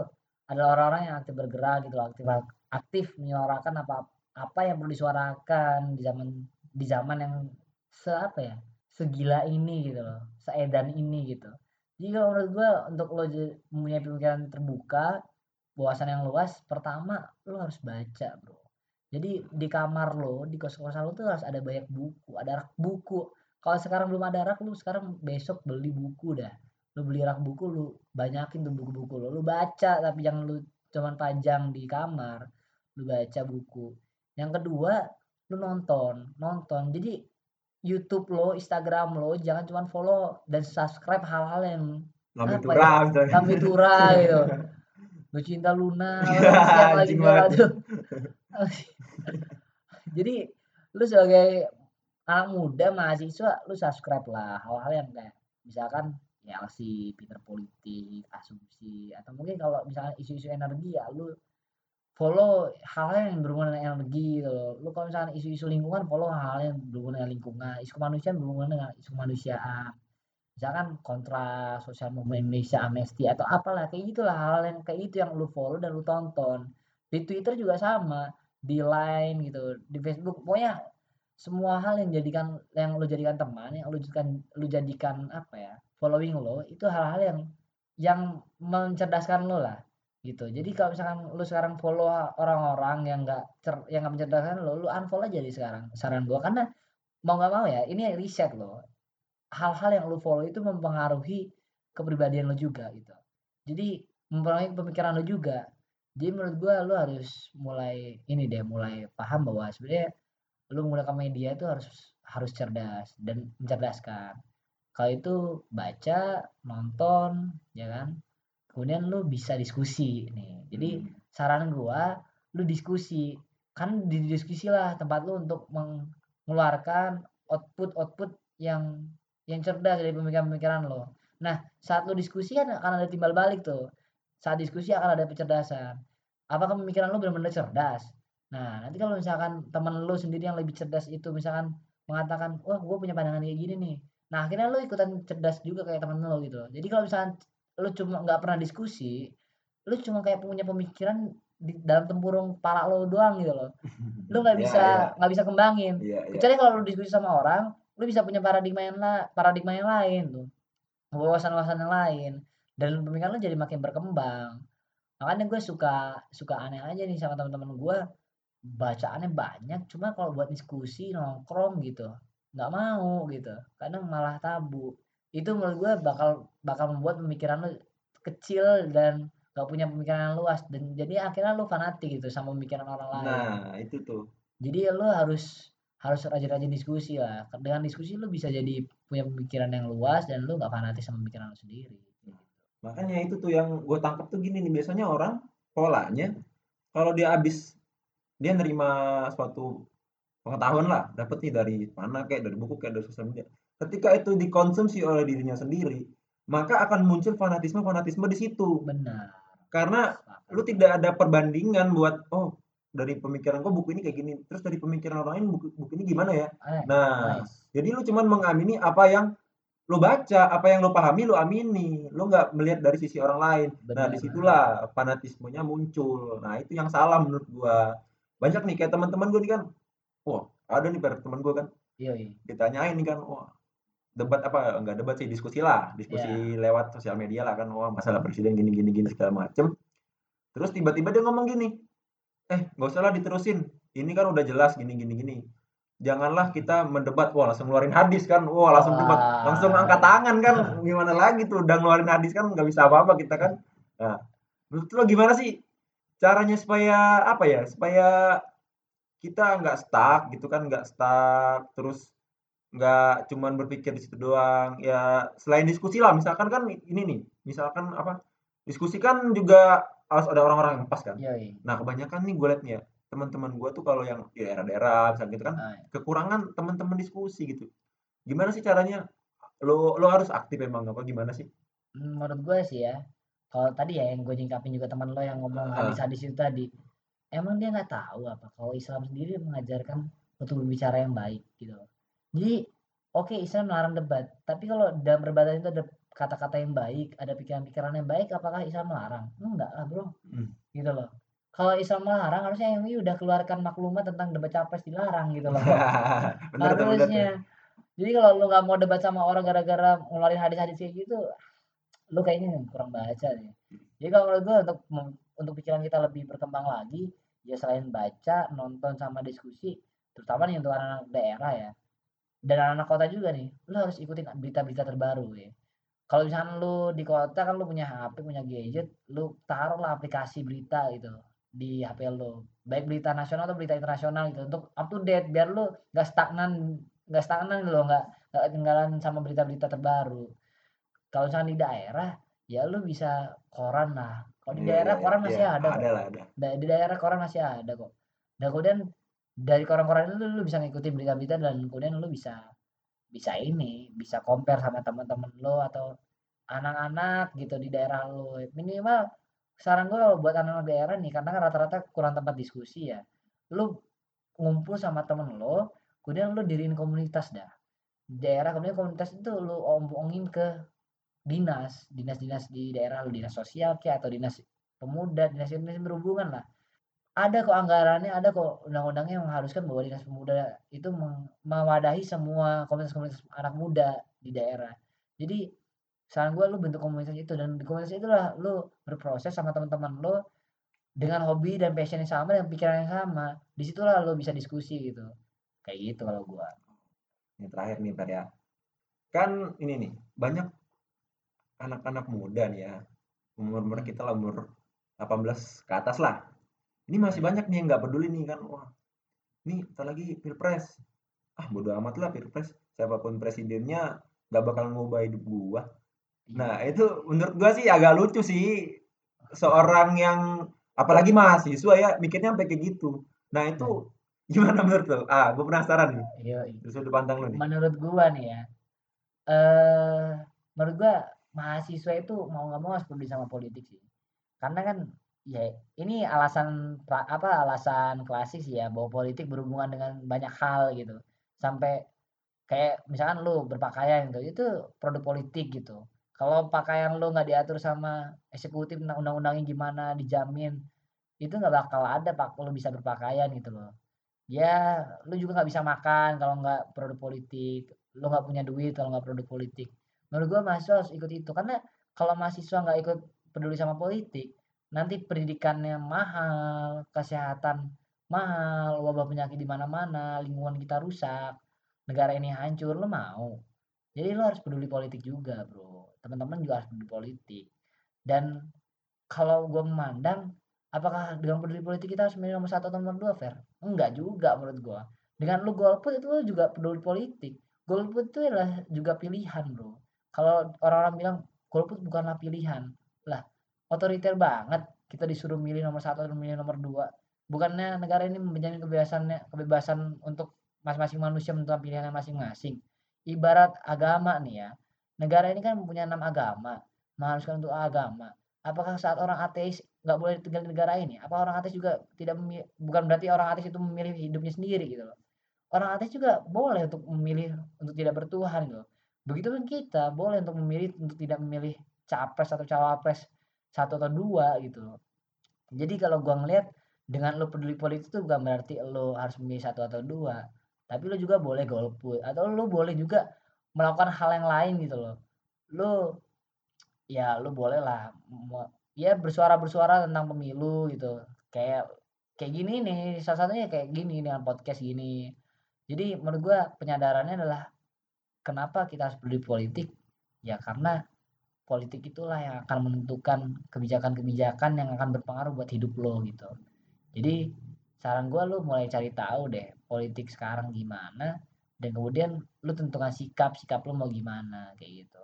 [SPEAKER 3] adalah orang-orang yang aktif bergerak gitu, aktif aktif menyuarakan apa apa yang perlu disuarakan di zaman di zaman yang se apa ya, segila ini gitu loh, seedan ini gitu. Jadi kalau menurut gua untuk lo mempunyai pemikiran terbuka, wawasan yang luas, pertama lo harus baca bro. Jadi di kamar lo, di kos-kosan lo tuh harus ada banyak buku, ada rak buku. Kalau sekarang belum ada rak, lu sekarang besok beli buku dah. Lu beli rak buku, lu banyakin tuh buku-buku lo. Lu baca, tapi jangan lu cuman pajang di kamar. Lu baca buku. Yang kedua, lu nonton, nonton. Jadi YouTube lo, Instagram lo, jangan cuman follow dan subscribe hal-hal yang
[SPEAKER 2] Lambe
[SPEAKER 3] Apa
[SPEAKER 2] turah misalnya.
[SPEAKER 3] kami tura gitu. Lu cinta Luna, lu yang lagi tuh. <laughs> Jadi lu sebagai anak muda mahasiswa lu subscribe lah hal-hal yang kayak misalkan ya si Peter politik, asumsi atau mungkin kalau misalnya isu-isu energi ya lu follow hal-hal yang berhubungan dengan energi gitu loh. Lu kalau misalnya isu-isu lingkungan follow hal-hal yang berhubungan dengan lingkungan, isu kemanusiaan berhubungan dengan isu kemanusiaan. Misalkan kontra sosial movement Indonesia amnesti atau apalah kayak gitulah hal yang kayak itu yang lu follow dan lu tonton. Di Twitter juga sama di Line gitu di Facebook. Pokoknya semua hal yang jadikan yang lu jadikan teman yang lu jadikan lu jadikan apa ya following lo itu hal-hal yang yang mencerdaskan lo lah gitu jadi kalau misalkan lu sekarang follow orang-orang yang nggak cer- yang nggak mencerdaskan lo lu unfollow aja di sekarang saran gua karena mau nggak mau ya ini riset loh hal-hal yang lu follow itu mempengaruhi kepribadian lo juga gitu. Jadi mempengaruhi pemikiran lo juga. Jadi menurut gua lu harus mulai ini deh, mulai paham bahwa sebenarnya lu menggunakan media itu harus harus cerdas dan mencerdaskan. Kalau itu baca, nonton, ya kan? Kemudian lu bisa diskusi nih. Jadi saran gua lu diskusi. Kan di diskusi lah tempat lu untuk mengeluarkan output-output yang yang cerdas dari pemikiran-pemikiran lo. Nah, saat lo diskusi kan akan ada timbal balik tuh. Saat diskusi akan ada kecerdasan. Apakah pemikiran lo benar-benar cerdas? Nah, nanti kalau misalkan teman lo sendiri yang lebih cerdas itu misalkan mengatakan, wah gue punya pandangan kayak gini nih. Nah, akhirnya lo ikutan cerdas juga kayak teman lo gitu loh. Jadi kalau misalkan lo cuma nggak pernah diskusi, lo cuma kayak punya pemikiran di dalam tempurung kepala lo doang gitu loh. <laughs> Lo nggak
[SPEAKER 2] Ya,
[SPEAKER 3] bisa
[SPEAKER 2] ya.
[SPEAKER 3] nggak bisa kembangin.
[SPEAKER 2] Iya, iya.
[SPEAKER 3] Kecuali kalau lu diskusi sama orang, lu bisa punya paradigma yang la paradigma yang lain tuh. Wawasan-wawasan yang lain dan pemikiran lu jadi makin berkembang. Makanya gue suka suka aneh aja nih sama teman-teman gue bacaannya banyak cuma kalau buat diskusi nongkrong gitu nggak mau gitu kadang malah tabu itu menurut gue bakal bakal membuat pemikiran lu kecil dan gak punya pemikiran yang luas dan jadi akhirnya lu fanatik gitu sama pemikiran orang lain
[SPEAKER 2] Nah, itu tuh.
[SPEAKER 3] jadi lo harus harus rajin-rajin diskusi lah. Dengan diskusi lo bisa jadi punya pemikiran yang luas dan lo nggak fanatik sama pemikiran lo sendiri.
[SPEAKER 2] Makanya itu tuh yang gue tangkap tuh gini nih, biasanya orang polanya kalau dia habis dia nerima suatu pengetahuan lah, dapet nih dari mana kayak dari buku kayak dari sosial media. Ketika itu dikonsumsi oleh dirinya sendiri, maka akan muncul fanatisme-fanatisme di situ.
[SPEAKER 3] benar
[SPEAKER 2] Karena
[SPEAKER 3] Sepakat.
[SPEAKER 2] lu tidak ada perbandingan buat oh dari pemikiran gua buku ini kayak gini, terus dari pemikiran orang lain buku, buku ini gimana ya?
[SPEAKER 3] Eh,
[SPEAKER 2] Nah,
[SPEAKER 3] nice.
[SPEAKER 2] jadi lu cuman mengamini apa yang lu baca, apa yang lu pahami lu amini. Lu nggak melihat dari sisi orang lain. Nah,
[SPEAKER 3] Benar.
[SPEAKER 2] di situlah fanatismenya muncul. Nah, itu yang salah menurut gua. Banyak nih kayak teman-teman gua nih kan. Wah, ada nih per teman gua kan
[SPEAKER 3] Iya, iya.
[SPEAKER 2] ditanyain nih kan, wah debat apa enggak debat sih diskusi lah, diskusi lewat sosial media lah kan, wah masalah presiden gini gini gini segala macem. Terus tiba-tiba dia ngomong gini, eh nggak usah lah diterusin, ini kan udah jelas gini gini gini. Janganlah kita mendebat, wah langsung ngeluarin hadis kan, wah langsung debat,
[SPEAKER 3] Wah.
[SPEAKER 2] langsung angkat tangan kan, gimana lagi tuh, udah ngeluarin hadis kan nggak bisa apa-apa kita kan. Nah, menurut lo gimana sih caranya supaya apa ya, supaya kita nggak stuck gitu kan, nggak stuck, terus nggak cuman berpikir di situ doang. Ya selain diskusi lah, misalkan kan ini nih, misalkan apa, diskusi kan juga harus ada orang-orang yang pas kan.
[SPEAKER 3] Iya, iya.
[SPEAKER 2] Nah kebanyakan nih gue liat nih ya, teman-teman gue tuh kalau yang di daerah-daerah misalnya gitu kan,
[SPEAKER 3] Ah,
[SPEAKER 2] kekurangan teman-teman diskusi gitu. Gimana sih caranya? Lo lo harus aktif emang apa gimana sih?
[SPEAKER 3] Menurut gue sih ya, kalau tadi ya yang gue nyingkapin juga teman lo yang ngomong
[SPEAKER 2] Heeh.
[SPEAKER 3] hadis-hadis itu tadi, emang dia nggak tahu apa kalau Islam sendiri mengajarkan untuk berbicara yang baik gitu. Jadi oke Islam melarang debat, tapi kalau dalam perdebatan itu ada kata-kata yang baik, ada pikiran-pikiran yang baik, apakah Islam melarang? Enggak lah bro,
[SPEAKER 2] Hmm.
[SPEAKER 3] gitu loh. Kalau Islam melarang harusnya MUI udah keluarkan maklumat tentang debat capres dilarang gitu loh. <laughs>
[SPEAKER 2] bener bener
[SPEAKER 3] harusnya. Jadi kalau lu nggak mau debat sama orang gara-gara ngeluarin hadis-hadis kayak gitu, lu kayaknya kurang baca deh. Jadi kalau menurut gua untuk untuk pikiran kita lebih berkembang lagi, ya selain baca, nonton sama diskusi, terutama nih untuk anak-anak daerah ya, dan anak-anak kota juga nih, lu harus ikutin berita-berita terbaru ya. Kalau misalkan lu di kota kan lu punya HP, punya gadget, lu taruhlah aplikasi berita gitu di HP lu. Baik berita nasional atau berita internasional gitu untuk up to date biar lu nggak stagnan nggak stagnan gitu loh nggak nggak ketinggalan sama berita-berita terbaru. Kalau misalkan di daerah ya lu bisa koran lah. Kalau di
[SPEAKER 2] Iya,
[SPEAKER 3] daerah
[SPEAKER 2] iya,
[SPEAKER 3] koran
[SPEAKER 2] iya.
[SPEAKER 3] masih ada kok.
[SPEAKER 2] Ada lah ada.
[SPEAKER 3] Di daerah koran masih ada kok. Dan kemudian dari koran-koran itu lu bisa ngikutin berita-berita dan kemudian lu bisa bisa ini, bisa compare sama teman-teman lo atau anak-anak gitu di daerah lo. Minimal saran gue kalau buat anak-anak daerah nih karena rata-rata kurang tempat diskusi ya. Lu ngumpul sama temen lo, kemudian lu diriin komunitas dah. Daerah kemudian komunitas itu lu omongin ke dinas, dinas-dinas di daerah lu, dinas sosial kayak atau dinas pemuda, dinas-dinas yang berhubungan lah. Ada kok anggarannya, ada kok undang-undangnya yang mengharuskan bahwa dinas pemuda itu mewadahi semua komunitas-komunitas anak muda di daerah. Jadi saran gue lu bentuk komunitas itu dan di komunitas itulah lu berproses sama teman-teman lu dengan hobi dan passion yang sama dan pikiran yang sama. Di situlah lu bisa diskusi gitu. Kayak gitu kalau gua.
[SPEAKER 2] Yang terakhir nih Per ya. Kan ini nih, banyak anak-anak muda nih ya. Umur-umur kita lah umur 18 ke atas lah. Ini masih banyak nih yang nggak peduli nih kan. Wah, nih ntar lagi pilpres. Ah, bodo amat lah pilpres. Siapa pun presidennya nggak bakal ngubah hidup gua.
[SPEAKER 3] Iya.
[SPEAKER 2] Nah, itu menurut gua sih agak lucu sih. Seorang yang apalagi mahasiswa ya mikirnya sampai kayak gitu. Nah, itu gimana menurut lo? Ah, gue penasaran nih.
[SPEAKER 3] Iya,
[SPEAKER 2] Dari sudut pandang lo nih.
[SPEAKER 3] menurut gua nih ya. Eh, menurut gua mahasiswa itu mau nggak mau harus peduli sama politik sih. Karena kan ya ini alasan apa alasan klasik sih ya bahwa politik berhubungan dengan banyak hal gitu. Sampai kayak misalkan lu berpakaian gitu, itu produk politik gitu. Kalau pakaian lu nggak diatur sama eksekutif undang- undang-undangnya gimana dijamin itu nggak bakal ada pak lu bisa berpakaian gitu loh. Ya, lu juga nggak bisa makan kalau nggak produk politik. Lu nggak punya duit kalau nggak produk politik. Menurut gua mahasiswa harus ikut itu karena kalau mahasiswa nggak ikut peduli sama politik, nanti pendidikannya mahal, kesehatan mahal, wabah penyakit di mana-mana, lingkungan kita rusak, negara ini hancur, lu mau? Jadi lu harus peduli politik juga, bro. Teman-teman juga harus peduli politik. Dan kalau gua memandang, apakah dengan peduli politik kita harus milih nomor satu atau nomor dua, Fer? Enggak juga menurut gua. Dengan lu golput itu lu juga peduli politik. Golput itu adalah juga pilihan, bro. Kalau orang-orang bilang golput bukanlah pilihan, lah otoriter banget. Kita disuruh milih nomor satu atau milih nomor dua. Bukannya negara ini menjamin kebebasannya, kebebasan untuk masing-masing manusia menentukan pilihannya masing-masing. Ibarat agama nih ya, negara ini kan mempunyai enam agama mengharuskan untuk agama. Apakah saat orang ateis nggak boleh tinggal di negara ini? Apa orang ateis juga tidak memilih, bukan berarti orang ateis itu memilih hidupnya sendiri gitu loh. Orang ateis juga boleh untuk memilih untuk tidak bertuhan gitu loh. Begitu pun kita boleh untuk memilih untuk tidak memilih capres atau cawapres satu atau dua gitu jadi kalau gua ngeliat dengan lo peduli politik itu bukan berarti lo harus memilih satu atau dua. Tapi lo juga boleh golput atau lo boleh juga melakukan hal yang lain gitu loh. Lo ya lo boleh lah ya bersuara-bersuara tentang pemilu gitu. Kayak kayak gini nih salah satunya kayak gini dengan podcast gini. Jadi menurut gua penyadarannya adalah kenapa kita harus peduli politik? Ya karena politik itulah yang akan menentukan kebijakan-kebijakan yang akan berpengaruh buat hidup lo gitu. Jadi saran gue lo mulai cari tahu deh politik sekarang gimana dan kemudian lu tentukan sikap sikap lu mau gimana kayak gitu.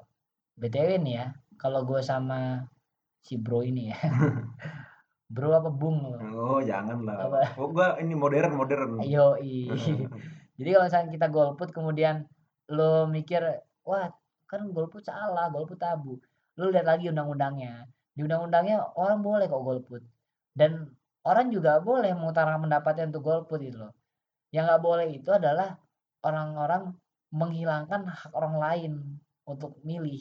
[SPEAKER 3] Btw nih ya kalau gue sama si bro ini ya. <laughs> Bro apa bung lo
[SPEAKER 2] oh jangan lah
[SPEAKER 3] Apa?
[SPEAKER 2] oh gua ini modern modern. <laughs>
[SPEAKER 3] Ayo, <laughs> jadi kalau misalnya kita golput kemudian lo mikir, wah kan golput salah, golput tabu. Lo lihat lagi undang-undangnya. Di undang-undangnya orang boleh kok golput. Dan orang juga boleh mengutarakan pendapatnya untuk golput gitu loh. Yang nggak boleh itu adalah orang-orang menghilangkan hak orang lain untuk milih.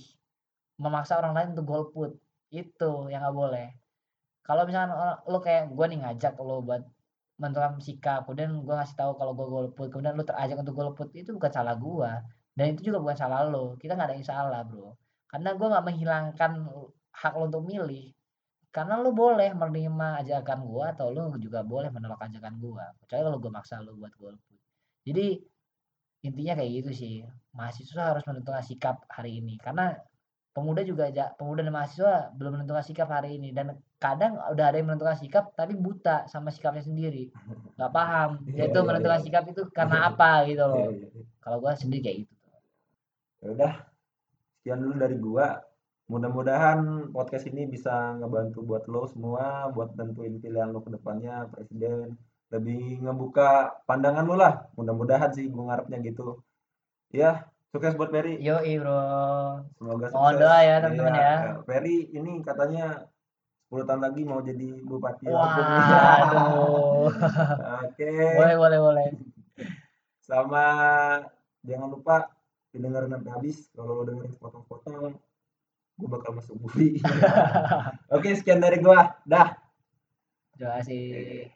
[SPEAKER 3] Memaksa orang lain untuk golput. Itu yang nggak boleh. Kalau misalkan orang, lo kayak gue nih ngajak lo buat menentukan sikap, kemudian gue ngasih tahu kalau gue golput, kemudian lo terajak untuk golput, itu bukan salah gue. Dan itu juga bukan salah lo. Kita nggak ada yang salah, bro. Karena gue nggak menghilangkan hak lo untuk milih. Karena lo boleh menerima ajakan gue atau lo juga boleh menolak ajakan gue. Kecuali kalau gue maksa lo buat golput. Jadi intinya kayak gitu sih. Mahasiswa harus menentukan sikap hari ini. Karena pemuda juga aja pemuda dan mahasiswa belum menentukan sikap hari ini dan kadang udah ada yang menentukan sikap tapi buta sama sikapnya sendiri nggak paham <laughs>
[SPEAKER 2] Iya,
[SPEAKER 3] dia itu
[SPEAKER 2] iya,
[SPEAKER 3] menentukan
[SPEAKER 2] iya.
[SPEAKER 3] sikap itu karena <laughs> apa gitu loh
[SPEAKER 2] iya,
[SPEAKER 3] kalau gua sendiri kayak gitu
[SPEAKER 2] Ya udah sekian dulu dari gua. Mudah-mudahan podcast ini bisa ngebantu buat lo semua buat tentuin pilihan lo ke depannya presiden. Lebih ngebuka pandangan lo lah. Mudah-mudahan sih gua ngarepnya gitu. Ya sukses buat Ferry.
[SPEAKER 3] Yo bro.
[SPEAKER 2] Semoga
[SPEAKER 3] Mohon
[SPEAKER 2] sukses
[SPEAKER 3] doa ya, teman-teman
[SPEAKER 2] Iya,
[SPEAKER 3] ya.
[SPEAKER 2] Ferry ini katanya 10 tahun lagi mau jadi bupati.
[SPEAKER 3] Wah
[SPEAKER 2] Lampung.
[SPEAKER 3] aduh
[SPEAKER 2] oke.
[SPEAKER 3] Boleh boleh boleh.
[SPEAKER 2] Sama jangan lupa didengar sampai habis kalau lo dengerin potong-potong gue bakal masuk bumi <laughs> oke sekian dari gue dah.
[SPEAKER 3] Terima kasih.